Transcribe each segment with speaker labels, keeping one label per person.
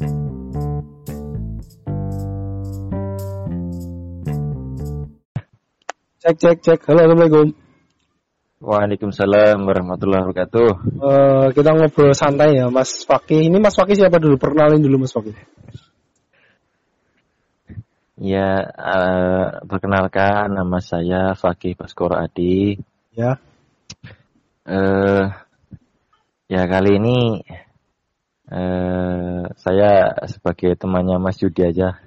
Speaker 1: Cek cek cek. Halo assalamualaikum.
Speaker 2: Waalaikumsalam warahmatullahi wabarakatuh.
Speaker 1: Eh, kita ngobrol santai ya, Mas Fakih. Ini Mas Fakih siapa dulu? Perkenalin dulu Mas Fakih.
Speaker 2: Ya, eh, perkenalkan nama saya Fakih Baskoro Adi.
Speaker 1: Ya.
Speaker 2: Eh, ya kali ini eh, saya sebagai temannya Mas Yudi aja.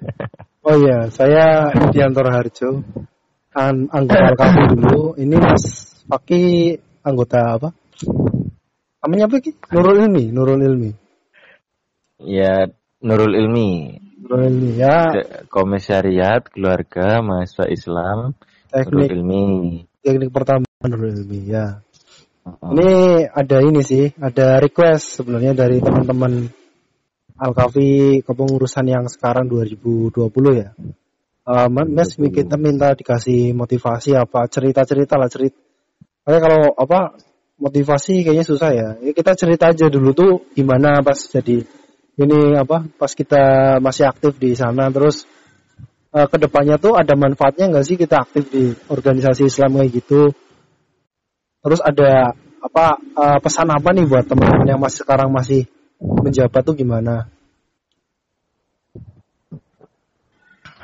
Speaker 1: Oh iya, saya Diantoro Harjo. An anggota LKP dulu. Ini Mas Fakih anggota apa? Namanya apa Ki? Nurul Ilmi, Nurul Ilmi.
Speaker 2: ya, Nurul Ilmi,
Speaker 1: Nurul Ilmi ya,
Speaker 2: Komisariat Keluarga Mahasiswa Islam Nurul
Speaker 1: teknik
Speaker 2: Ilmi.
Speaker 1: teknik pertama Nurul Ilmi ya. Ini ada ini sih, ada request sebenarnya dari teman-teman Alkafi kepengurusan yang sekarang 2020 ya. Eh, Mas kita minta dikasih motivasi apa cerita-cerita lah cerita. Kayak kalau apa motivasi kayaknya susah ya. Ya kita cerita aja dulu tuh gimana pas jadi ini apa pas kita masih aktif di sana terus eh, ke depannya tuh ada manfaatnya nggak sih kita aktif di organisasi Islam kayak gitu? Terus ada apa eh, pesan apa nih buat teman-teman yang masih sekarang masih menjabat tuh gimana?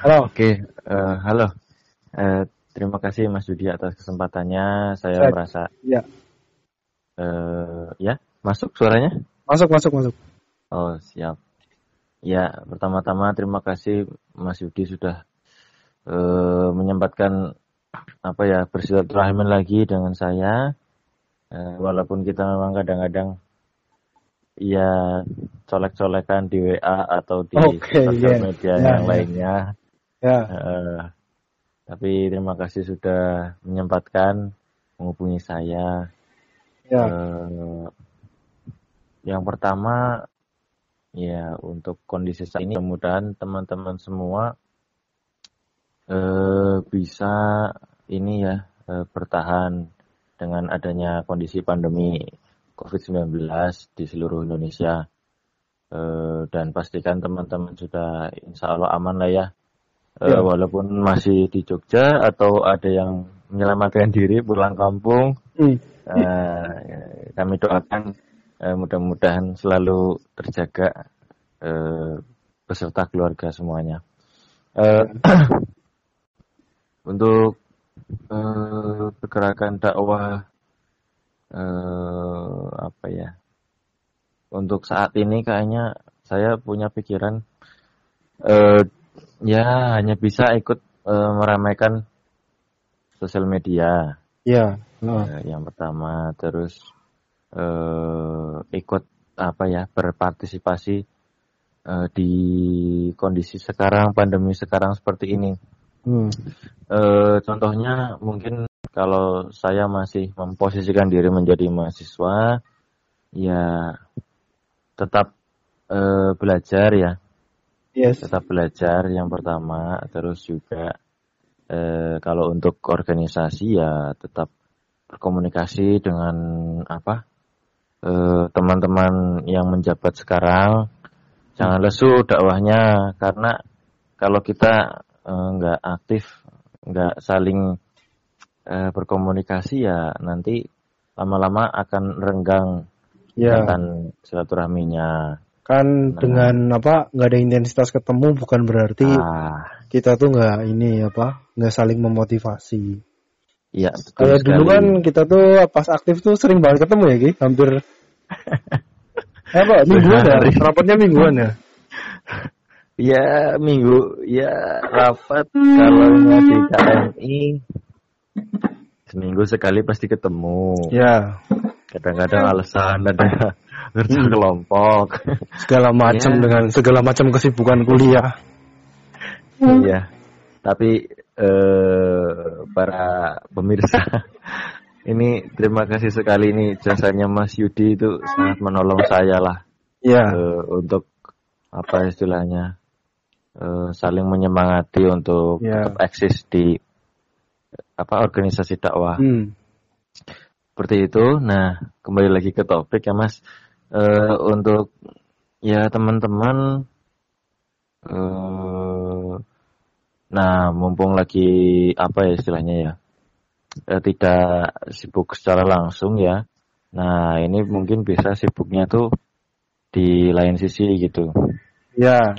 Speaker 1: Halo.
Speaker 2: Oke, eh, halo. Eh, terima kasih Mas Yudi atas kesempatannya. Saya
Speaker 1: Siap.
Speaker 2: merasa
Speaker 1: Ya,
Speaker 2: eh, ya masuk suaranya.
Speaker 1: masuk masuk masuk.
Speaker 2: Oh, siap. Ya, pertama-tama terima kasih Mas Yudi sudah eh, menyempatkan apa ya bersilaturahmi lagi dengan saya. Eh, walaupun kita memang kadang-kadang ya colek-colekan di WA atau di
Speaker 1: Oke,
Speaker 2: sosial
Speaker 1: iya.
Speaker 2: media
Speaker 1: Ya,
Speaker 2: yang
Speaker 1: ya.
Speaker 2: lainnya.
Speaker 1: Ya,
Speaker 2: Eh, tapi terima kasih sudah menyempatkan menghubungi saya.
Speaker 1: ya,
Speaker 2: Eh, yang pertama, ya untuk kondisi saat ini, mudah-mudahan teman-teman semua eh, bisa ini ya eh, bertahan dengan adanya kondisi pandemi COVID-19 di seluruh Indonesia. Eh, dan pastikan teman-teman sudah insya Allah aman lah ya. Eh,
Speaker 1: Ya.
Speaker 2: Walaupun masih di Jogja atau ada yang menyelamatkan diri pulang kampung,
Speaker 1: Hmm.
Speaker 2: Eh, kami doakan eh, mudah-mudahan selalu terjaga eh, beserta keluarga semuanya. Eh, untuk eh, pergerakan dakwah eh, apa ya? Untuk saat ini kayaknya saya punya pikiran eh, ya hanya bisa ikut eh, meramaikan sosial media.
Speaker 1: ya. Oh.
Speaker 2: Eh, yang pertama terus eh, ikut apa ya berpartisipasi eh, di kondisi sekarang pandemi sekarang seperti ini
Speaker 1: Hmm.
Speaker 2: Eh, contohnya mungkin kalau saya masih memposisikan diri menjadi mahasiswa ya tetap eh, belajar ya
Speaker 1: Yes.
Speaker 2: tetap belajar yang pertama terus juga eh, kalau untuk organisasi ya tetap berkomunikasi dengan apa teman-teman yang menjabat sekarang jangan lesu dakwahnya karena kalau kita eh, nggak aktif nggak saling eh, berkomunikasi ya nanti lama-lama akan renggang
Speaker 1: Ya.
Speaker 2: akan silaturahminya
Speaker 1: Kan dengan apa nggak ada intensitas ketemu bukan berarti
Speaker 2: ah
Speaker 1: kita tuh nggak ini apa nggak saling memotivasi.
Speaker 2: iya
Speaker 1: Kayak dulu kan kita tuh pas aktif tuh sering banget ketemu ya Ki, hampir Eh, apa mingguan ya? Rapatnya mingguan ya?
Speaker 2: Ya minggu ya rapat kalau di KMI seminggu sekali pasti ketemu.
Speaker 1: Ya,
Speaker 2: Kadang-kadang alasan ada kerja kelompok.
Speaker 1: segala macam
Speaker 2: Ya.
Speaker 1: dengan segala macam kesibukan kuliah.
Speaker 2: Iya. Tapi eh, para pemirsa ini terima kasih sekali ini jasanya Mas Yudi itu sangat menolong saya lah
Speaker 1: Ya,
Speaker 2: eh, untuk apa istilahnya eh, saling menyemangati untuk
Speaker 1: Ya.
Speaker 2: tetap eksis di apa organisasi dakwah
Speaker 1: hmm.
Speaker 2: seperti itu. Nah kembali lagi ke topik ya Mas Eh, untuk ya teman-teman eh, nah mumpung lagi apa ya istilahnya ya eh, tidak sibuk secara langsung ya nah ini mungkin bisa sibuknya tuh di lain sisi gitu
Speaker 1: Ya.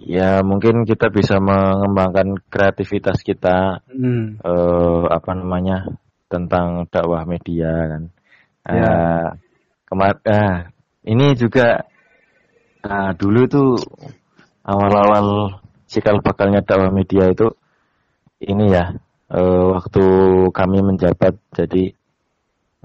Speaker 2: Ya mungkin kita bisa mengembangkan kreativitas kita
Speaker 1: Hmm.
Speaker 2: eh, apa namanya tentang dakwah media kan.
Speaker 1: Ya.
Speaker 2: Eh, kemar ah, ini juga ah, dulu tuh awal-awal cikal bakalnya dakwah media itu ini ya eh, waktu kami menjabat jadi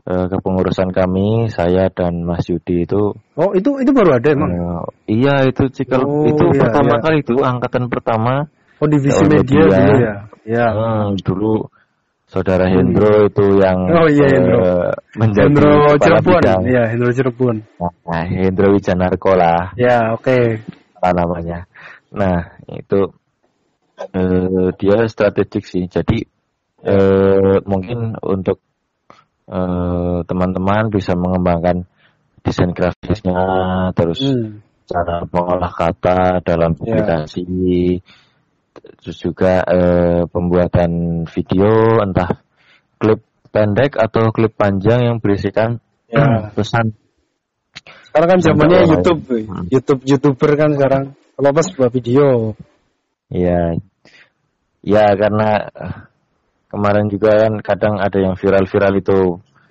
Speaker 2: eh, kepengurusan kami saya dan Mas Yudi itu
Speaker 1: Oh, itu itu baru ada emang.
Speaker 2: eh, iya itu cikal
Speaker 1: Oh,
Speaker 2: itu
Speaker 1: iya,
Speaker 2: pertama
Speaker 1: iya.
Speaker 2: kali itu angkatan pertama
Speaker 1: Oh, divisi media dulu ya. Ya.
Speaker 2: Hmm, dulu saudara Hendro itu yang
Speaker 1: Oh, iya, Hendro.
Speaker 2: menjadi
Speaker 1: Hendro Cirebon.
Speaker 2: bidang.
Speaker 1: Ya, Hendro Cirebon.
Speaker 2: Nah, Hendro Wijanarko lah
Speaker 1: Ya, oke.
Speaker 2: apa namanya. Nah, itu eh, dia strategik sih. Jadi eh, mungkin untuk eh, teman-teman bisa mengembangkan desain grafisnya, terus
Speaker 1: Hmm.
Speaker 2: cara mengolah kata dalam
Speaker 1: Ya.
Speaker 2: publikasi, terus juga eh, pembuatan video, entah klip pendek atau klip panjang yang berisikan
Speaker 1: Ya.
Speaker 2: pesan.
Speaker 1: Sekarang kan zamannya YouTube.
Speaker 2: Hmm.
Speaker 1: YouTube YouTuber kan sekarang. Kalau pas buat video.
Speaker 2: Ya, ya karena kemarin juga kan kadang ada yang viral-viral itu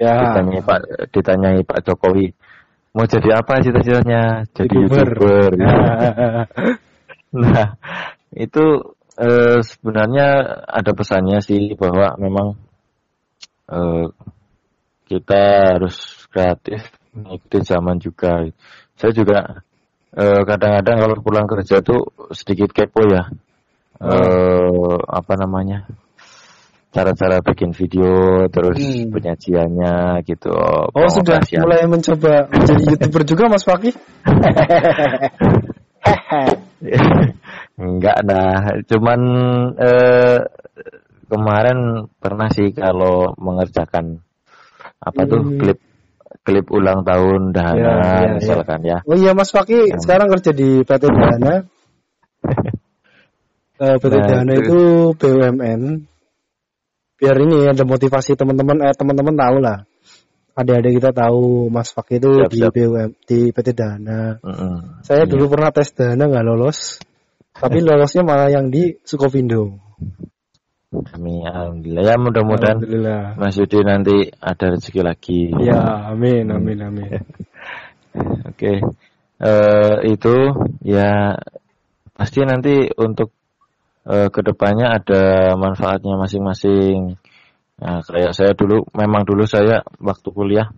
Speaker 1: Ya.
Speaker 2: ditanyai Pak ditanyai Pak Jokowi mau jadi apa cita-citanya jadi
Speaker 1: YouTuber.
Speaker 2: youtuber.
Speaker 1: Ya.
Speaker 2: Nah, itu eh, sebenarnya ada pesannya sih bahwa memang eh, kita harus kreatif mengikuti zaman juga. Saya juga eh, kadang-kadang kalau pulang kerja tuh sedikit kepo ya. Eh, apa namanya? Cara-cara bikin video terus
Speaker 1: Hmm.
Speaker 2: penyajiannya gitu.
Speaker 1: Oh, sudah
Speaker 2: pengaplikasian.
Speaker 1: mulai mencoba menjadi YouTuber juga Mas Fakih?
Speaker 2: Enggak nah, cuman eh, kemarin pernah sih kalau mengerjakan apa tuh
Speaker 1: Hmm.
Speaker 2: klip klip ulang tahun Dahana
Speaker 1: Ya, ya, ya.
Speaker 2: misalkan ya.
Speaker 1: Oh iya Mas Fakih sekarang kerja di PT Dana. Eh, PT
Speaker 2: Nah,
Speaker 1: Dana
Speaker 2: itu-
Speaker 1: itu BUMN. Biar ini ada motivasi teman-teman eh teman-teman tahu lah. Adik-adik kita tahu Mas Fakih itu
Speaker 2: Siap,
Speaker 1: di
Speaker 2: siap.
Speaker 1: BUM di PT Dana.
Speaker 2: Mm-mm.
Speaker 1: Saya
Speaker 2: Iya.
Speaker 1: dulu pernah tes Dana nggak lolos. Tapi lolosnya malah yang di Sukovindo.
Speaker 2: Kami alhamdulillah ya mudah-mudahan. Mas Yudi nanti ada rezeki lagi.
Speaker 1: Ya, amin, amin, amin.
Speaker 2: Oke. Eh itu ya pasti nanti untuk eh, ke depannya ada manfaatnya masing-masing. Nah, kayak saya dulu, memang dulu saya waktu kuliah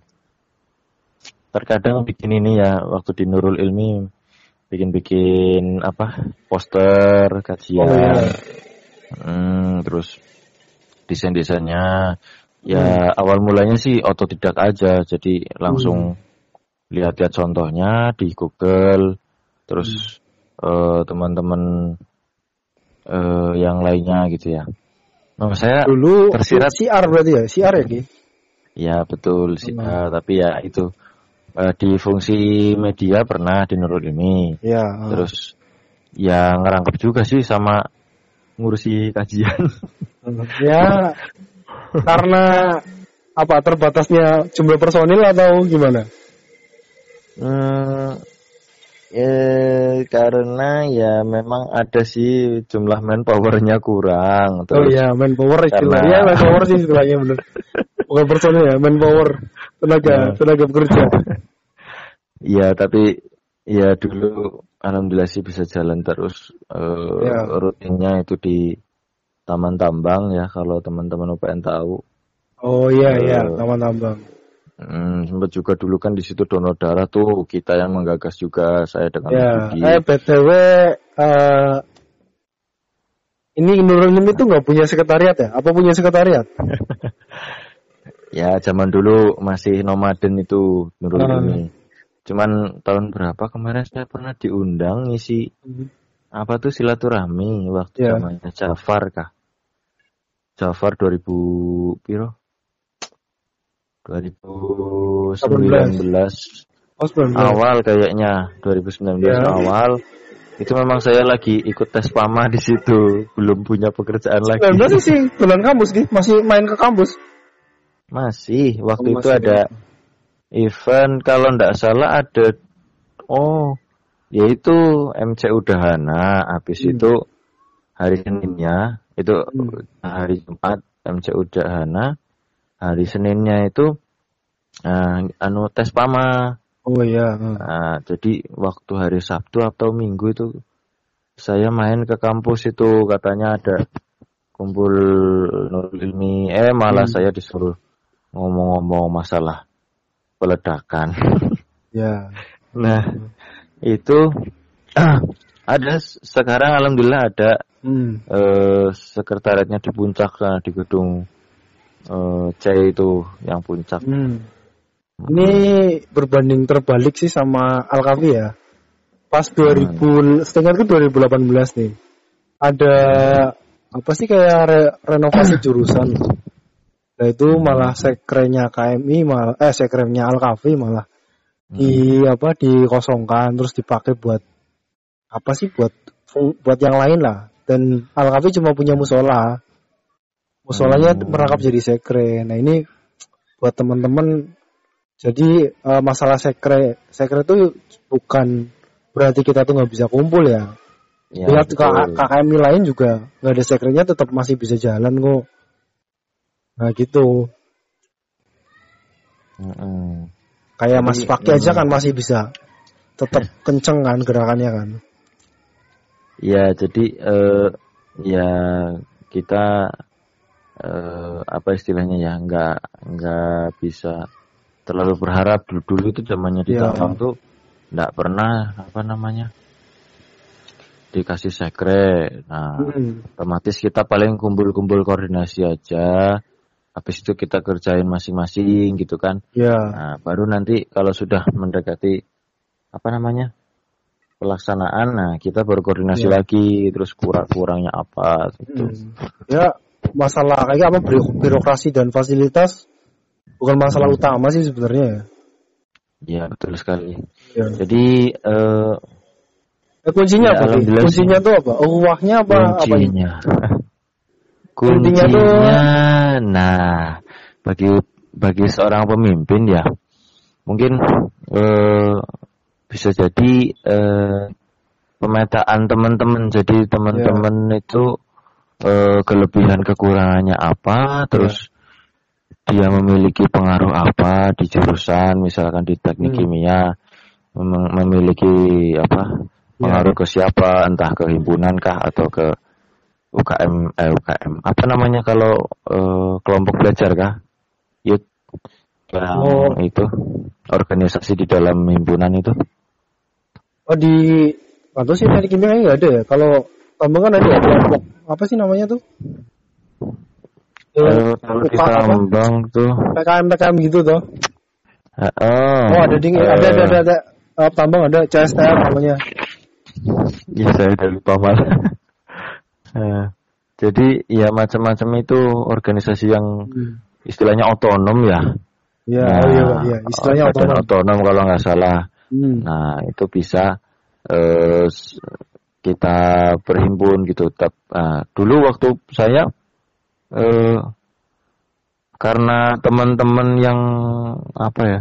Speaker 2: terkadang bikin ini ya waktu di Nurul Ilmi bikin-bikin apa poster kajian,
Speaker 1: Oh, iya.
Speaker 2: Hmm, terus desain-desainnya. Ya awal mulanya sih otodidak aja, jadi langsung lihat-lihat contohnya di Google, terus eh, teman-teman eh, yang lainnya gitu ya. Nah, saya
Speaker 1: Dulu
Speaker 2: tersirat
Speaker 1: siar berarti ya, siar ya Ki?
Speaker 2: ya betul sih,
Speaker 1: Hmm.
Speaker 2: tapi ya itu eh, di fungsi media pernah di Nurul ini,
Speaker 1: Ya.
Speaker 2: terus ya ngerangkep juga sih sama ngurusi kajian.
Speaker 1: ya karena apa terbatasnya jumlah personil atau gimana?
Speaker 2: Hmm, eh, karena ya memang ada sih jumlah manpowernya kurang.
Speaker 1: Oh
Speaker 2: Terus
Speaker 1: iya, manpower istilahnya.
Speaker 2: Karena-
Speaker 1: Iya, manpower sih istilahnya bener. Bukan personil ya, manpower. Tenaga,
Speaker 2: Ya.
Speaker 1: tenaga bekerja.
Speaker 2: Iya, tapi ya dulu alhamdulillah sih bisa jalan terus eh,
Speaker 1: Ya.
Speaker 2: rutinnya itu di Taman Tambang ya kalau teman-teman UPN tahu.
Speaker 1: Oh iya, iya,
Speaker 2: Eh.
Speaker 1: taman tambang.
Speaker 2: Hmm, sempat juga dulu kan di situ donor darah tuh kita yang menggagas juga saya dengan
Speaker 1: Ya,
Speaker 2: Budi.
Speaker 1: eh BTW eh ini Nurul itu nggak punya sekretariat ya? Apa punya sekretariat?
Speaker 2: Ya zaman dulu masih nomaden itu Nurul ini. Cuman tahun berapa kemarin saya pernah diundang ngisi apa tuh silaturahmi waktu
Speaker 1: Ya.
Speaker 2: zamannya Jafar kah? Jafar 2000 piro? 2019
Speaker 1: Oh, 19.
Speaker 2: awal kayaknya 2019
Speaker 1: Ya.
Speaker 2: awal Itu memang saya lagi ikut tes PAMA di situ, belum punya pekerjaan lagi.
Speaker 1: 19 sih bulan kampus nih, masih main ke kampus.
Speaker 2: Masih, waktu
Speaker 1: Oh,
Speaker 2: itu
Speaker 1: masih
Speaker 2: ada event kalau ndak salah ada oh yaitu MCU Dahana habis
Speaker 1: Hmm.
Speaker 2: itu hari Seninnya itu
Speaker 1: Hmm.
Speaker 2: hari Jumat MCU Dahana hari Seninnya itu eh, anu tes PAMA
Speaker 1: Oh iya.
Speaker 2: Nah, jadi waktu hari Sabtu atau Minggu itu saya main ke kampus itu katanya ada kumpul Nurul Ilmi eh malah
Speaker 1: Hmm.
Speaker 2: saya disuruh ngomong-ngomong masalah peledakan.
Speaker 1: Ya.
Speaker 2: nah, itu ada sekarang alhamdulillah ada
Speaker 1: Hmm.
Speaker 2: eh, sekretariatnya di puncak nah, di gedung eh, C itu yang puncak.
Speaker 1: Hmm. Ini berbanding terbalik sih sama Alkavi ya. Pas 2000, setengah itu 2018 nih. Ada apa sih kayak re- renovasi jurusan. Nah itu malah sekrenya KMI malah eh sekrenya Alkavi malah di apa dikosongkan terus dipakai buat apa sih buat buat yang lain lah. Dan Alkavi cuma punya musola. Musolanya
Speaker 2: Hmm.
Speaker 1: merangkap jadi sekre. Nah ini buat teman-teman jadi eh, masalah sekre sekre itu bukan berarti kita tuh nggak bisa kumpul ya.
Speaker 2: Ya,
Speaker 1: Lihat KKM lain juga nggak ada sekrenya tetap masih bisa jalan kok. Nah gitu.
Speaker 2: Mm-mm.
Speaker 1: Kayak
Speaker 2: Jadi,
Speaker 1: Mas Paki aja
Speaker 2: hmm.
Speaker 1: kan masih bisa tetap kenceng kan gerakannya kan.
Speaker 2: Ya, jadi eh, ya kita eh, apa istilahnya ya nggak nggak bisa terlalu berharap dulu dulu itu zamannya di
Speaker 1: Iya.
Speaker 2: Tambang tuh nggak pernah apa namanya dikasih sekre. Nah,
Speaker 1: Hmm.
Speaker 2: otomatis kita paling kumpul-kumpul koordinasi aja. Habis itu kita kerjain masing-masing gitu kan.
Speaker 1: Ya.
Speaker 2: Nah, baru nanti kalau sudah mendekati apa namanya pelaksanaan, nah kita baru koordinasi
Speaker 1: Iya.
Speaker 2: lagi, terus kurang-kurangnya apa gitu.
Speaker 1: Hmm. Ya masalah kayak apa biro- birokrasi dan fasilitas bukan masalah
Speaker 2: Hmm.
Speaker 1: utama sih sebenarnya ya.
Speaker 2: Ya betul sekali.
Speaker 1: Ya.
Speaker 2: Jadi eh,
Speaker 1: Eh, kuncinya
Speaker 2: Ya,
Speaker 1: apa? Kuncinya tuh apa? Uangnya apa? apa?
Speaker 2: kuncinya, kuncinya,
Speaker 1: tuh-
Speaker 2: nah bagi bagi seorang pemimpin ya mungkin eh, bisa jadi eh, pemetaan teman-teman. Jadi teman-teman itu eh, kelebihan kekurangannya apa, terus dia memiliki pengaruh apa di jurusan, misalkan di teknik
Speaker 1: Hmm.
Speaker 2: kimia mem- memiliki apa pengaruh ke siapa, entah ke himpunan kah atau ke UKM, eh UKM apa namanya kalau eh, kelompok belajar kah, youth yang
Speaker 1: Oh.
Speaker 2: itu organisasi di dalam himpunan itu.
Speaker 1: Oh di atau sih teknik kimia nggak ada ya? Kalau tambang kan ada kelompok apa sih namanya tuh?
Speaker 2: Eh, kalau di tuh,
Speaker 1: PKM PKM gitu tuh.
Speaker 2: eh, oh,
Speaker 1: Oh ada ding, ada ada ada, ada. Eh, tambang ada CSTM namanya.
Speaker 2: Ya saya udah lupa malah. Eh, jadi ya macam-macam itu organisasi yang istilahnya otonom ya.
Speaker 1: Ya,
Speaker 2: Nah,
Speaker 1: oh iya, iya. istilahnya otonom.
Speaker 2: otonom kalau nggak salah.
Speaker 1: Hmm.
Speaker 2: Nah itu bisa eh, kita berhimpun gitu. Tap, nah, dulu waktu saya eh, karena teman-teman yang apa ya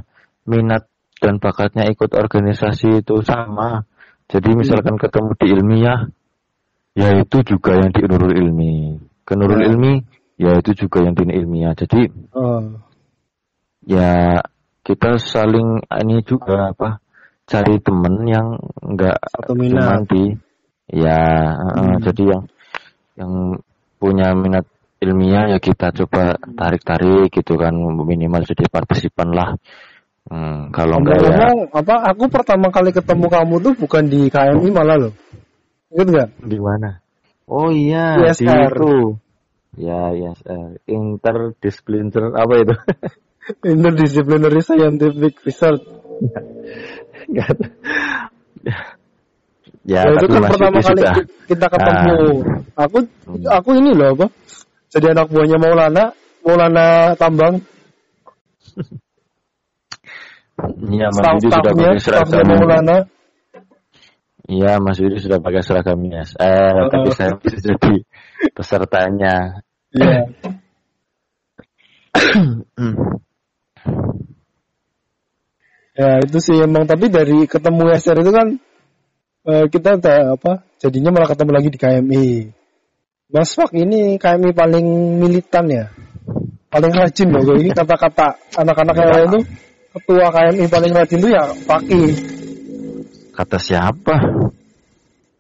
Speaker 2: minat dan bakatnya ikut organisasi itu sama. Jadi misalkan ketemu di ilmiah, ya itu juga yang di Nurul Ilmi. Ke Nurul
Speaker 1: Ya.
Speaker 2: Ilmi, ya itu juga yang di ilmiah. Jadi
Speaker 1: Oh.
Speaker 2: ya kita saling ini juga apa cari temen yang enggak
Speaker 1: minat.
Speaker 2: di ya eh,
Speaker 1: Hmm.
Speaker 2: jadi yang yang punya minat ilmiah ya kita coba tarik-tarik gitu kan minimal jadi partisipan lah Hmm, kalau enggak ya
Speaker 1: apa? Aku pertama kali ketemu kamu tuh bukan di KMI malah loh. Ingat nggak?
Speaker 2: di mana oh iya di
Speaker 1: ISR.
Speaker 2: itu ya ya eh, interdiscipliner apa itu
Speaker 1: Interdisciplinary Scientific Research.
Speaker 2: Enggak. Ya,
Speaker 1: Ya, itu kan pertama kali
Speaker 2: sudah.
Speaker 1: ki- kita ketemu. Aku
Speaker 2: Hmm.
Speaker 1: aku ini loh apa? Jadi anak buahnya Maulana, Maulana Tambang,
Speaker 2: Iya, Mas
Speaker 1: staff
Speaker 2: Yudi sudah pakai seragam.
Speaker 1: Maulana.
Speaker 2: Iya, Mas Yudi sudah pakai seragamnya. Eh,
Speaker 1: Oh.
Speaker 2: tapi saya bisa jadi pesertanya.
Speaker 1: Iya. Ya itu sih emang tapi dari ketemu SR itu kan eh, kita udah apa jadinya malah ketemu lagi di KMI. Mas Fak ini KMI paling militan ya, paling rajin loh. Ini kata-kata anak-anak yang lain tuh ketua KMI paling rajin tuh ya Faki.
Speaker 2: Kata siapa?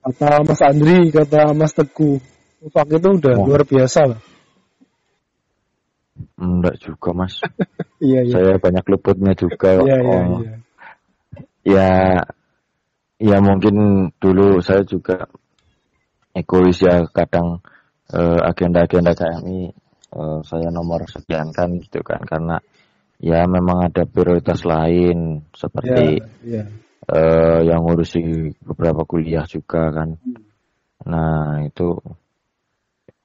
Speaker 1: Kata Mas Andri, kata Mas Teguh. Fak itu udah
Speaker 2: Oh.
Speaker 1: luar biasa lah.
Speaker 2: Enggak juga, Mas.
Speaker 1: Iya iya.
Speaker 2: Saya banyak luputnya juga.
Speaker 1: Iya iya
Speaker 2: Oh,
Speaker 1: iya.
Speaker 2: Ya, ya mungkin dulu saya juga egois ya kadang eh, agenda-agenda KMI eh, saya nomor sekian kan gitu kan karena ya memang ada prioritas lain seperti
Speaker 1: iya.
Speaker 2: eh, yang ngurusi beberapa kuliah juga kan. Nah itu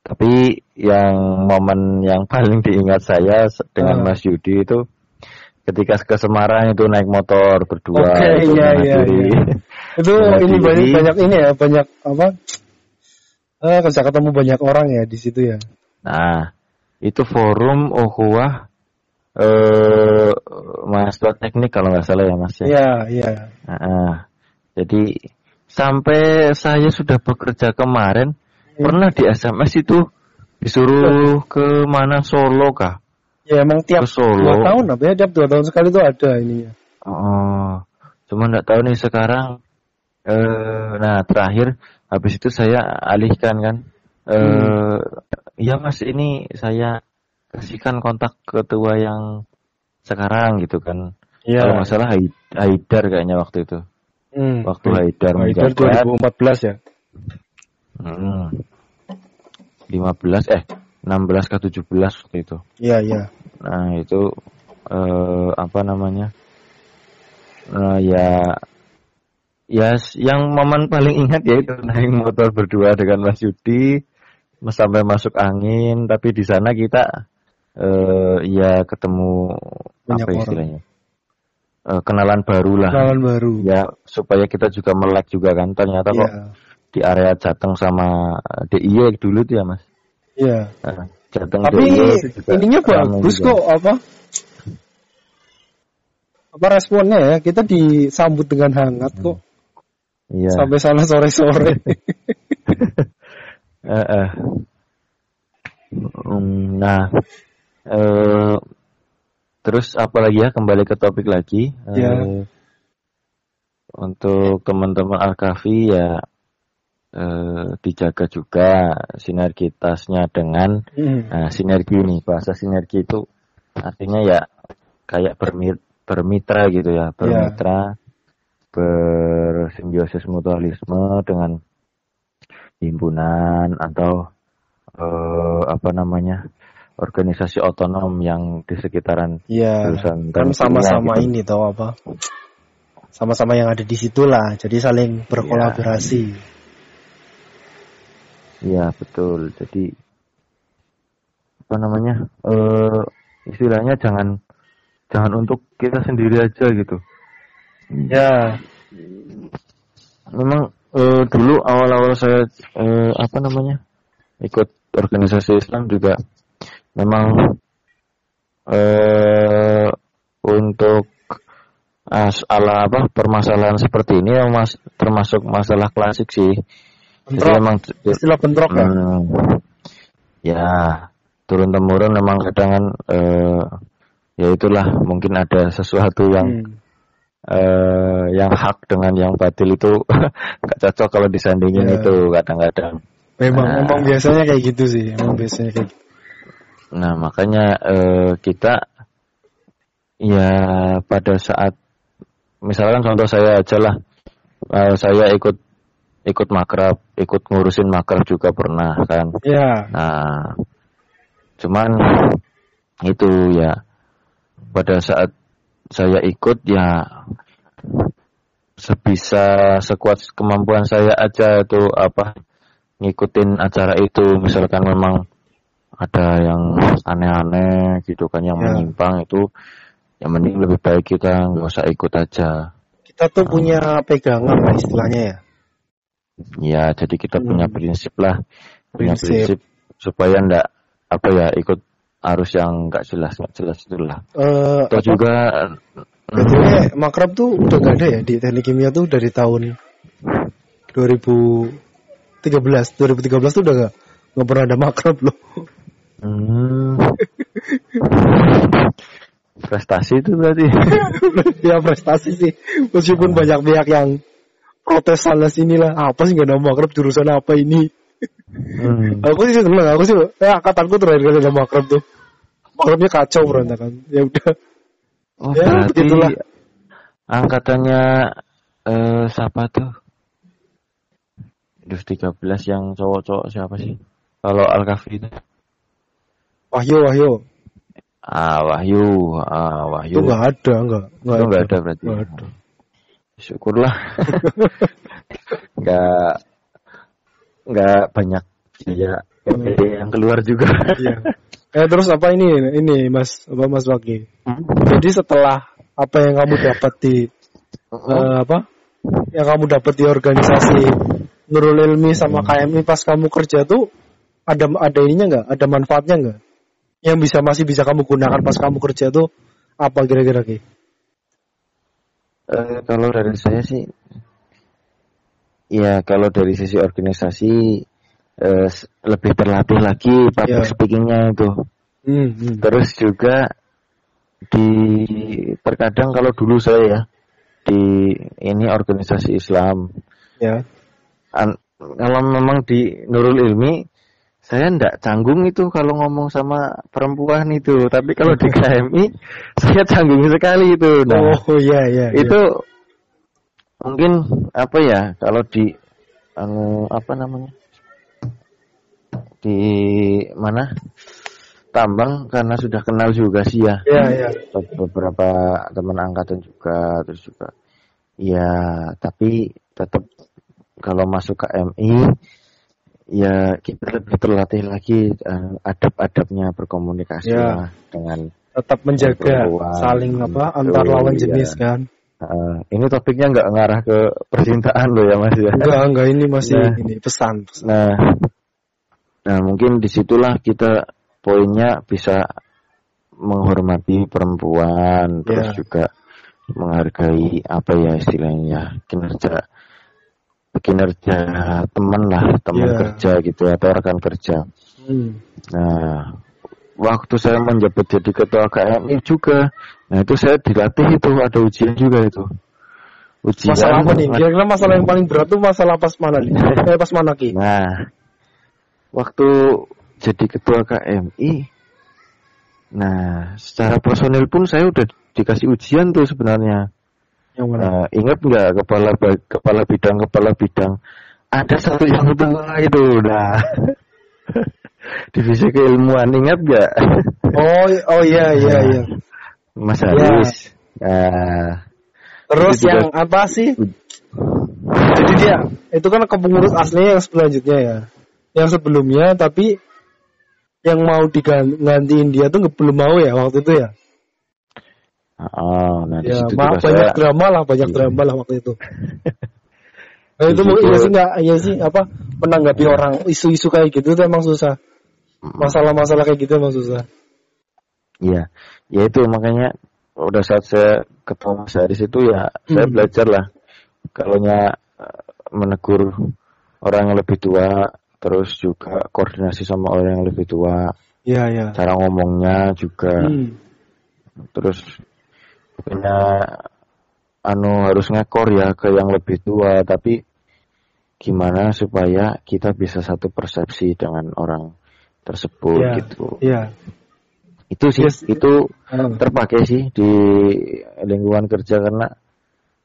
Speaker 2: tapi yang momen yang paling diingat saya dengan
Speaker 1: Ah.
Speaker 2: Mas Yudi itu ketika ke Semarang itu naik motor berdua
Speaker 1: Oke,
Speaker 2: itu
Speaker 1: iya, iya, iya. Itu
Speaker 2: menghadiri-
Speaker 1: ini banyak banyak ini ya banyak apa? Eh, kerja ketemu banyak orang ya di situ ya.
Speaker 2: Nah itu forum ukhuwah eh mahasiswa teknik kalau nggak salah ya Mas ya.
Speaker 1: Iya iya.
Speaker 2: Nah, jadi sampai saya sudah bekerja kemarin pernah di SMS itu disuruh ke mana Solo kah?
Speaker 1: Ya emang tiap
Speaker 2: Ke Solo.
Speaker 1: dua tahun apa ya tiap dua tahun sekali itu ada ininya.
Speaker 2: Oh, cuma nggak tahu nih sekarang. Eh, nah terakhir habis itu saya alihkan kan. Eh, ya Mas ini saya kasihkan kontak ketua yang sekarang gitu kan.
Speaker 1: Iya.
Speaker 2: Kalau nggak salah Hai- Haidar kayaknya waktu itu.
Speaker 1: Hmm.
Speaker 2: Waktu Haidar
Speaker 1: Haidar
Speaker 2: menjabat.
Speaker 1: 2014 ya.
Speaker 2: Hmm. 15 eh 16 ke 17 waktu itu.
Speaker 1: Iya iya.
Speaker 2: Nah, itu eh apa namanya? Nah, ya ya s- yang momen paling ingat ya itu naik motor berdua dengan Mas Yudi mas- sampai masuk angin tapi di sana kita eh ya ketemu
Speaker 1: Banyak
Speaker 2: apa istilahnya? Eh, kenalan baru lah.
Speaker 1: Kenalan baru.
Speaker 2: Ya supaya kita juga melek juga kan ternyata kok
Speaker 1: Iya.
Speaker 2: di area Jateng sama DIY dulu tuh ya Mas.
Speaker 1: Iya.
Speaker 2: Nah, Jateng
Speaker 1: Tapi
Speaker 2: DIY ramai
Speaker 1: bagus kok apa? Apa responnya ya? Kita disambut dengan hangat kok.
Speaker 2: Iya.
Speaker 1: Sampai sana sore-sore.
Speaker 2: Eh, eh. Mm, Nah, eh, terus apa lagi ya? Kembali ke topik lagi. Eh,
Speaker 1: Ya.
Speaker 2: Untuk teman-teman Alkafi ya eh, dijaga juga sinergitasnya dengan
Speaker 1: Hmm.
Speaker 2: nah, sinergi nih. Bahasa sinergi itu artinya ya kayak bermi- bermitra gitu ya, bermitra, bersimbiosis mutualisme dengan himpunan atau eh, apa namanya organisasi otonom yang di sekitaran jurusan
Speaker 1: Kan sama-sama
Speaker 2: gitu.
Speaker 1: ini tau apa? Sama-sama yang ada di situ lah. Jadi saling berkolaborasi.
Speaker 2: Iya betul. Jadi apa namanya eh istilahnya jangan jangan untuk kita sendiri aja gitu.
Speaker 1: Ya.
Speaker 2: Memang eh, dulu awal-awal saya eh, apa namanya ikut organisasi Islam juga memang eh untuk ala apa permasalahan seperti ini yang mas termasuk masalah klasik sih. Jadi
Speaker 1: Bentrok.
Speaker 2: memang
Speaker 1: Istilah bentrok ya.
Speaker 2: Hmm, ya turun temurun memang kadang kan eh, ya itulah mungkin ada sesuatu yang
Speaker 1: Hmm.
Speaker 2: Eh, yang hak dengan yang batil itu nggak cocok kalau disandingin
Speaker 1: Ya.
Speaker 2: itu kadang-kadang.
Speaker 1: Memang,
Speaker 2: Nah.
Speaker 1: memang biasanya kayak gitu sih. Memang biasanya kayak gitu.
Speaker 2: Nah makanya eh, kita ya pada saat misalkan contoh saya aja lah eh, saya ikut ikut makrab, ikut ngurusin makrab juga pernah kan.
Speaker 1: Ya.
Speaker 2: Nah, cuman itu ya pada saat saya ikut ya sebisa sekuat kemampuan saya aja tuh apa ngikutin acara itu misalkan memang ada yang aneh-aneh gitu kan yang
Speaker 1: Ya.
Speaker 2: menyimpang itu yang mending lebih baik kita nggak usah ikut aja
Speaker 1: Kita tuh punya pegangan lah istilahnya ya.
Speaker 2: Ya, jadi kita
Speaker 1: Hmm.
Speaker 2: punya prinsip lah, punya
Speaker 1: Prinsip.
Speaker 2: prinsip supaya ndak apa ya ikut arus yang nggak jelas nggak jelas itulah.
Speaker 1: Eh,
Speaker 2: Atau juga
Speaker 1: Betulnya makrab tuh udah gak ada ya di teknik kimia tuh dari tahun 2013 2013 tuh udah gak nggak pernah ada makrab loh.
Speaker 2: Hmm, prestasi itu berarti.
Speaker 1: ya prestasi sih. Meskipun banyak pihak yang protes sana sini lah. Apa sih gak ada makrab jurusan apa ini?
Speaker 2: Hmm.
Speaker 1: aku sih seneng aku sih eh angkatanku terakhir kali ada makrab tuh makrabnya kacau berantakan ya udah
Speaker 2: Oh,
Speaker 1: Ya,
Speaker 2: berarti
Speaker 1: begitulah.
Speaker 2: angkatannya eh siapa tuh? Dus 13 yang cowok-cowok siapa sih? Kalau Al-Kafi itu.
Speaker 1: wahyu wahyu
Speaker 2: Ah, Wahyu. Ah,
Speaker 1: itu
Speaker 2: Wahyu.
Speaker 1: nggak ada nggak
Speaker 2: Itu nggak ada berarti.
Speaker 1: nggak ada
Speaker 2: Syukurlah. Nggak nggak banyak ya yang keluar juga.
Speaker 1: Iya. Eh terus apa ini ini Mas apa Mas Waki? Jadi setelah apa yang kamu dapat di eh, apa? Yang kamu dapat di organisasi Nurul Ilmi sama KMI pas kamu kerja tuh ada ada ininya nggak? Ada manfaatnya nggak? Yang bisa masih bisa kamu gunakan pas kamu kerja tuh apa kira-kira Ki?
Speaker 2: Eh, kalau dari saya sih, ya kalau dari sisi organisasi s- lebih terlatih lagi public
Speaker 1: Ya.
Speaker 2: speakingnya itu.
Speaker 1: Hmm, hmm.
Speaker 2: Terus juga di terkadang kalau dulu saya ya di ini organisasi Islam,
Speaker 1: Ya.
Speaker 2: an- kalau memang di Nurul Ilmi saya ndak canggung itu kalau ngomong sama perempuan itu, tapi kalau di KMI saya canggung sekali itu. Nah,
Speaker 1: oh iya iya. iya.
Speaker 2: itu mungkin apa ya kalau di anu apa namanya di mana tambang karena sudah kenal juga sih ya
Speaker 1: Iya iya.
Speaker 2: beberapa teman angkatan juga terus juga ya tapi tetap kalau masuk ke MI ya kita lebih terlatih lagi eh, adab-adabnya berkomunikasi
Speaker 1: Ya.
Speaker 2: lah dengan
Speaker 1: Tetap menjaga
Speaker 2: Perempuan.
Speaker 1: saling apa antar lawan
Speaker 2: iya.
Speaker 1: jenis kan.
Speaker 2: eh, ini topiknya nggak ngarah ke percintaan loh ya mas ya
Speaker 1: Enggak enggak ini masih
Speaker 2: Nah.
Speaker 1: ini pesan. pesan.
Speaker 2: Nah, nah mungkin di situlah kita poinnya bisa menghormati perempuan, terus
Speaker 1: Ya.
Speaker 2: juga menghargai apa ya istilahnya kinerja kinerja teman lah, teman
Speaker 1: Ya.
Speaker 2: kerja gitu atau rekan kerja.
Speaker 1: Hmm.
Speaker 2: Nah, waktu saya menjabat jadi ketua KMI juga, nah itu saya dilatih itu ada ujian juga itu. Ujian.
Speaker 1: Masalah apa nih? Kira-kira masalah yang paling berat tuh masalah pas mana nih? Eh pas mana ki?
Speaker 2: Nah, waktu jadi ketua KMI, nah secara personil pun saya udah dikasih ujian tuh sebenarnya.
Speaker 1: Yang mana?
Speaker 2: Nah, ingat nggak kepala kepala bidang kepala bidang ada satu yang tua itu, nah divisi keilmuan ingat nggak?
Speaker 1: Oh oh iya iya iya.
Speaker 2: Mas
Speaker 1: Ya.
Speaker 2: Haris. Nah,
Speaker 1: Terus
Speaker 2: Itu juga-
Speaker 1: yang apa sih? Jadi dia itu kan kepengurus aslinya yang selanjutnya ya. Yang sebelumnya tapi yang mau digantiin dia tuh belum mau ya waktu itu ya.
Speaker 2: oh, nah
Speaker 1: Ya, maaf banyak
Speaker 2: saya
Speaker 1: drama lah, banyak drama lah waktu itu. Nah, itu mungkin iya sih nggak, iya sih apa menanggapi orang isu-isu kayak gitu tuh emang susah. Masalah-masalah kayak gitu emang susah.
Speaker 2: Iya, ya itu makanya udah saat saya ketemu Mas Haris itu ya saya
Speaker 1: Hmm.
Speaker 2: belajar lah kalau menegur orang yang lebih tua, terus juga koordinasi sama orang yang lebih tua,
Speaker 1: Iya iya.
Speaker 2: cara ngomongnya juga,
Speaker 1: Hmm.
Speaker 2: terus bukannya anu harus ngekor ya ke yang lebih tua, tapi gimana supaya kita bisa satu persepsi dengan orang tersebut
Speaker 1: Iya.
Speaker 2: gitu.
Speaker 1: Iya.
Speaker 2: Itu sih,
Speaker 1: Yes.
Speaker 2: itu terpakai sih di lingkungan kerja karena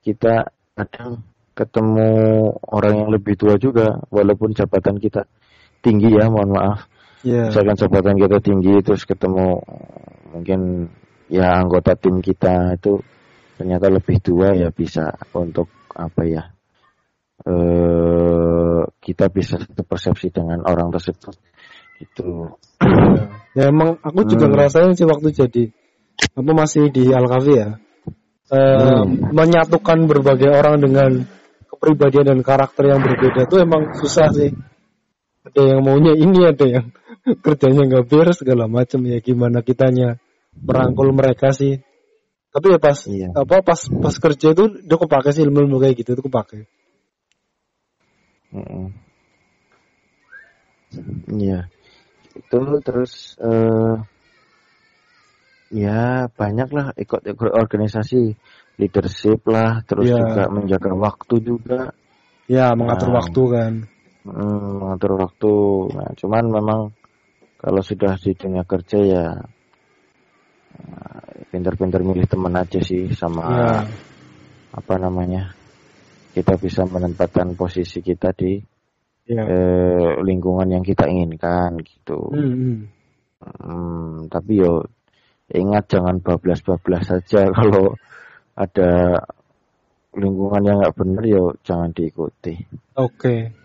Speaker 2: kita kadang ketemu orang yang lebih tua juga walaupun jabatan kita tinggi ya mohon maaf
Speaker 1: Iya.
Speaker 2: misalkan jabatan kita tinggi terus ketemu mungkin ya anggota tim kita itu ternyata lebih tua ya bisa untuk apa ya eh kita bisa satu persepsi dengan orang tersebut gitu
Speaker 1: Ya emang aku juga
Speaker 2: Hmm.
Speaker 1: ngerasain sih waktu jadi apa masih di Alkafi ya. Eh,
Speaker 2: Hmm.
Speaker 1: menyatukan berbagai orang dengan kepribadian dan karakter yang berbeda tuh emang susah sih. Ada yang maunya ini, ada yang kerjanya nggak beres segala macam ya gimana kitanya merangkul mereka sih. Tapi ya pas
Speaker 2: Iya.
Speaker 1: apa pas pas kerja itu udah kepake sih ilmu-ilmu kayak gitu tuh kepake.
Speaker 2: Mm-mm. Iya. Itu terus eh ya banyak lah ikut ikut organisasi leadership lah terus
Speaker 1: Iya.
Speaker 2: juga menjaga waktu juga
Speaker 1: Ya mengatur
Speaker 2: Nah.
Speaker 1: waktu kan.
Speaker 2: mm, mengatur waktu nah cuman memang kalau sudah di dunia kerja ya eh, pintar-pintar milih teman aja sih sama
Speaker 1: Ya.
Speaker 2: apa namanya kita bisa menempatkan posisi kita di
Speaker 1: Ya.
Speaker 2: eh, lingkungan yang kita inginkan gitu
Speaker 1: Hmm, hmm.
Speaker 2: Hmm, tapi yo ingat jangan bablas-bablas saja kalau ada lingkungan yang nggak bener yo jangan diikuti.
Speaker 1: Oke.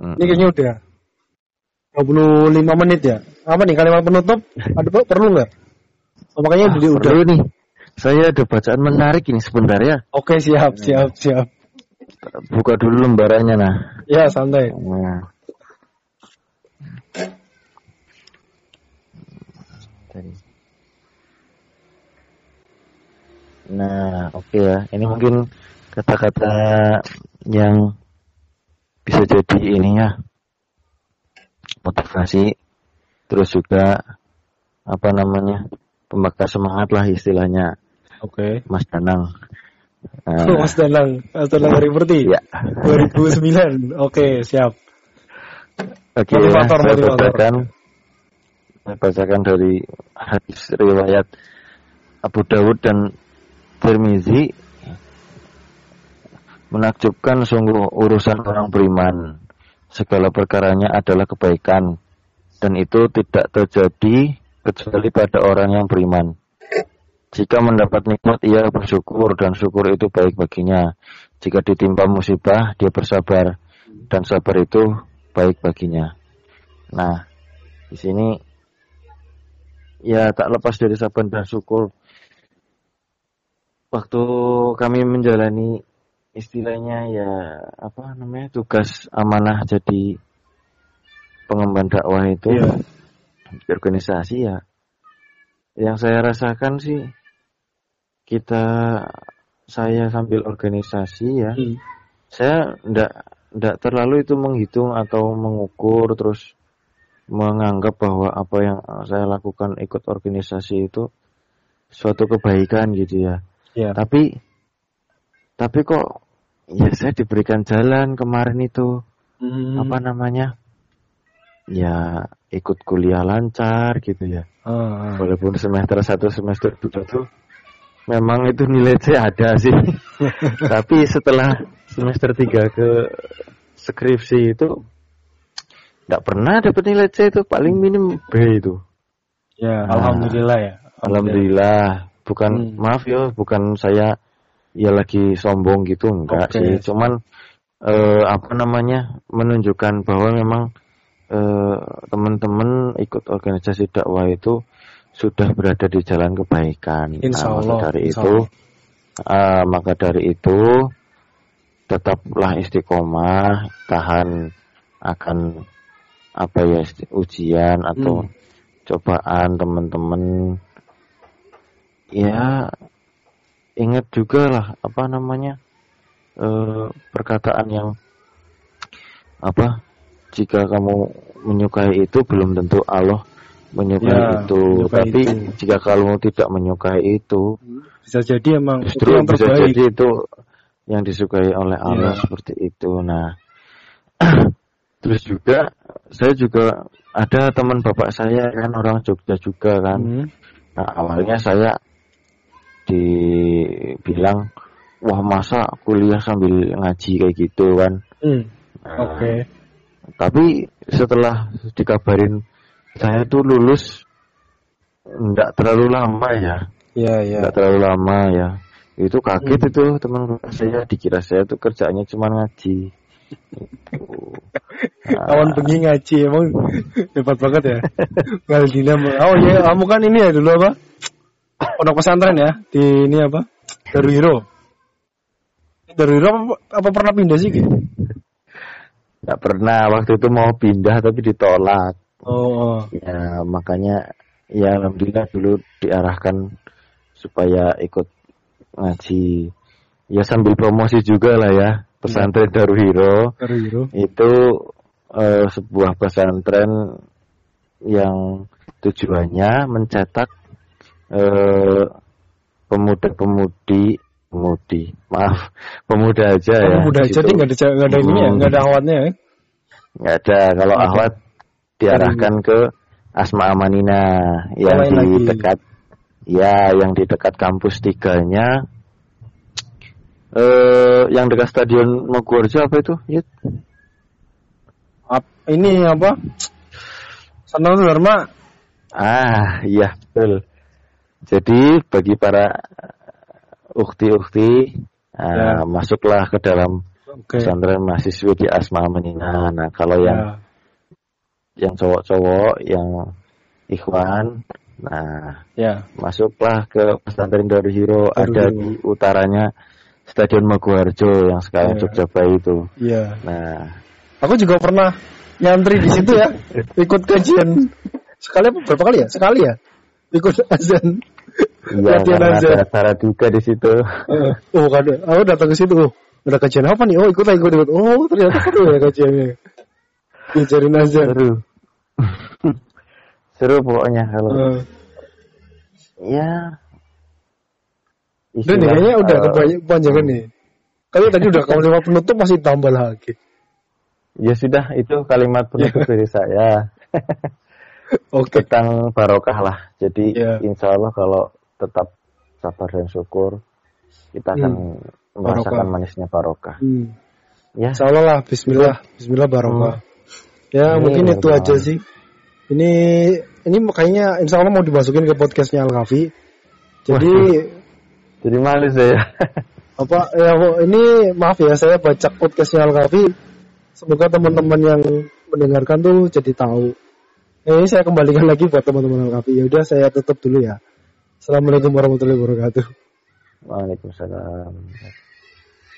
Speaker 2: Hmm.
Speaker 1: Ini kayaknya udah 25 menit ya. Apa nih kalimat penutup? Ada perlu nggak? Oh, makanya
Speaker 2: Ah,
Speaker 1: udah,
Speaker 2: nih. Saya ada bacaan menarik ini sebentar ya.
Speaker 1: Oke siap siap siap.
Speaker 2: Buka dulu lembarannya nah.
Speaker 1: Ya santai.
Speaker 2: Nah. Tadi. Nah, oke ya. Ini mungkin kata-kata yang bisa jadi ini ya motivasi terus juga apa namanya pembakar semangat lah istilahnya
Speaker 1: Oke.
Speaker 2: Mas Danang. Nah,
Speaker 1: Mas Danang, Mas Danang dari Perti.
Speaker 2: ya.
Speaker 1: 2009. Oke siap.
Speaker 2: Oke ya,
Speaker 1: Motivator,
Speaker 2: saya
Speaker 1: motivator.
Speaker 2: bacakan saya bacakan dari hadis riwayat Abu Dawud dan Tirmizi menakjubkan sungguh urusan orang beriman segala perkaranya adalah kebaikan dan itu tidak terjadi kecuali pada orang yang beriman jika mendapat nikmat ia bersyukur dan syukur itu baik baginya jika ditimpa musibah dia bersabar dan sabar itu baik baginya. Nah, di sini ya tak lepas dari sabar dan syukur. Waktu kami menjalani istilahnya ya apa namanya tugas amanah jadi pengemban dakwah itu
Speaker 1: Iya.
Speaker 2: di organisasi ya. Yang saya rasakan sih kita saya sambil organisasi ya
Speaker 1: Hmm.
Speaker 2: saya ndak ndak terlalu itu menghitung atau mengukur terus menganggap bahwa apa yang saya lakukan ikut organisasi itu suatu kebaikan gitu ya.
Speaker 1: Ya.
Speaker 2: Tapi tapi kok ya saya diberikan jalan kemarin itu
Speaker 1: Hmm.
Speaker 2: apa namanya? Ya ikut kuliah lancar gitu ya.
Speaker 1: Ah.
Speaker 2: Walaupun semester satu semester dua tuh memang itu nilai C ada sih. Tapi setelah semester 3 ke skripsi itu nggak pernah dapat nilai C itu paling minim B itu.
Speaker 1: Ya,
Speaker 2: Nah.
Speaker 1: alhamdulillah ya.
Speaker 2: Alhamdulillah. Bukan
Speaker 1: Hmm.
Speaker 2: maaf ya, bukan saya ya lagi sombong gitu enggak
Speaker 1: Oke.
Speaker 2: sih. Cuman eh, apa namanya menunjukkan bahwa memang eh, teman-teman ikut organisasi dakwah itu sudah berada di jalan kebaikan.
Speaker 1: Insya
Speaker 2: Nah, maka
Speaker 1: Allah,
Speaker 2: dari
Speaker 1: insya
Speaker 2: itu ah, maka dari itu tetaplah istiqomah, tahan akan apa ya ujian atau
Speaker 1: Hmm.
Speaker 2: cobaan teman-teman. Ya ingat juga lah apa namanya eh, perkataan yang apa jika kamu menyukai itu belum tentu Allah menyukai
Speaker 1: Ya,
Speaker 2: itu
Speaker 1: menyukai
Speaker 2: tapi
Speaker 1: itu.
Speaker 2: jika kamu tidak menyukai itu
Speaker 1: Bisa jadi emang itu
Speaker 2: justru
Speaker 1: yang
Speaker 2: bisa
Speaker 1: terbaik.
Speaker 2: jadi itu yang disukai oleh Allah
Speaker 1: Ya.
Speaker 2: seperti itu nah terus juga saya juga ada teman bapak saya kan orang Jogja juga kan
Speaker 1: Hmm.
Speaker 2: nah awalnya saya dibilang wah masa kuliah sambil ngaji kayak gitu kan
Speaker 1: Hmm.
Speaker 2: Nah,
Speaker 1: Oke.
Speaker 2: tapi setelah dikabarin saya tuh lulus enggak terlalu lama ya
Speaker 1: Ya, ya.
Speaker 2: enggak terlalu lama ya itu kaget itu teman saya dikira saya tuh kerjaannya cuma ngaji Gitu. Nah,
Speaker 1: Kawan bengi ngaji emang hebat banget ya. Ngaldina. Oh iya, kamu kan ini ya dulu apa? Pondok pesantren ya di ini apa? Daru Hero. Dari apa, apa pernah pindah sih gitu?
Speaker 2: Gak pernah waktu itu mau pindah tapi ditolak.
Speaker 1: Oh.
Speaker 2: Ya makanya ya alhamdulillah dulu diarahkan supaya ikut ngaji. Ya sambil promosi juga lah ya pesantren Darul Hiro
Speaker 1: Darul Hiro.
Speaker 2: itu eh, sebuah pesantren yang tujuannya mencetak eh, pemuda-pemudi pemudi maaf pemuda aja
Speaker 1: Oh,
Speaker 2: ya di
Speaker 1: aja deh nggak ada nggak ada
Speaker 2: Hmm.
Speaker 1: nggak ada awatnya ya.
Speaker 2: nggak ada kalau
Speaker 1: Oke.
Speaker 2: ahwat diarahkan ke Asma Amanina yang
Speaker 1: lain
Speaker 2: di
Speaker 1: lagi.
Speaker 2: dekat ya yang di dekat kampus tiganya eh yang dekat stadion Mogorejo apa itu?
Speaker 1: Ap- ini apa? Sanal Dharma.
Speaker 2: ah iya betul jadi bagi para ukti-ukti ah,
Speaker 1: Ya.
Speaker 2: masuklah ke dalam
Speaker 1: Oke.
Speaker 2: pesantren mahasiswi di Asma Amanina nah kalau yang
Speaker 1: Ya.
Speaker 2: yang cowok-cowok yang ikhwan nah
Speaker 1: Ya.
Speaker 2: masuklah ke pesantren Darul Hiro
Speaker 1: Darul
Speaker 2: ada di utaranya Stadion Maguwarjo yang sekarang
Speaker 1: Iya.
Speaker 2: Jogja itu.
Speaker 1: Iya.
Speaker 2: Nah,
Speaker 1: Aku juga pernah nyantri di situ ya, ikut kajian. Sekali apa berapa kali ya? Sekali ya? Ikut azan.
Speaker 2: iya karena
Speaker 1: aja.
Speaker 2: ada acara juga di situ.
Speaker 1: Eh, oh kan, aku datang ke situ. Oh, ada kajian apa nih? Oh ikut ikut ikut. Oh ternyata seru ya kajiannya. Diajarin azan.
Speaker 2: Seru. Seru pokoknya kalau
Speaker 1: Eh,
Speaker 2: ya
Speaker 1: Udah nih, kayaknya udah
Speaker 2: eh,
Speaker 1: kepanjangan nih. Kalau tadi udah kalimat penutup masih tambah lagi.
Speaker 2: Ya sudah itu kalimat penutup dari saya
Speaker 1: Oke.
Speaker 2: tentang barokah lah. Jadi
Speaker 1: Iya.
Speaker 2: insya Allah kalau tetap sabar dan syukur kita akan merasakan
Speaker 1: Barokah.
Speaker 2: manisnya barokah.
Speaker 1: Hmm.
Speaker 2: Ya,
Speaker 1: Insya Allah lah, Bismillah, Bismillah barokah. Ya
Speaker 2: Amin,
Speaker 1: mungkin itu aja sih. Ini ini kayaknya Insya Allah mau dimasukin ke podcastnya Al Kafi. Jadi
Speaker 2: jadi malu saya.
Speaker 1: apa ya ini maaf ya saya baca podcastnya Al Kafi. Semoga teman-teman yang mendengarkan tuh jadi tahu. Nah, ini saya kembalikan lagi buat teman-teman Al Kafi. Ya udah saya tutup dulu ya. Assalamualaikum warahmatullahi wabarakatuh.
Speaker 2: Waalaikumsalam.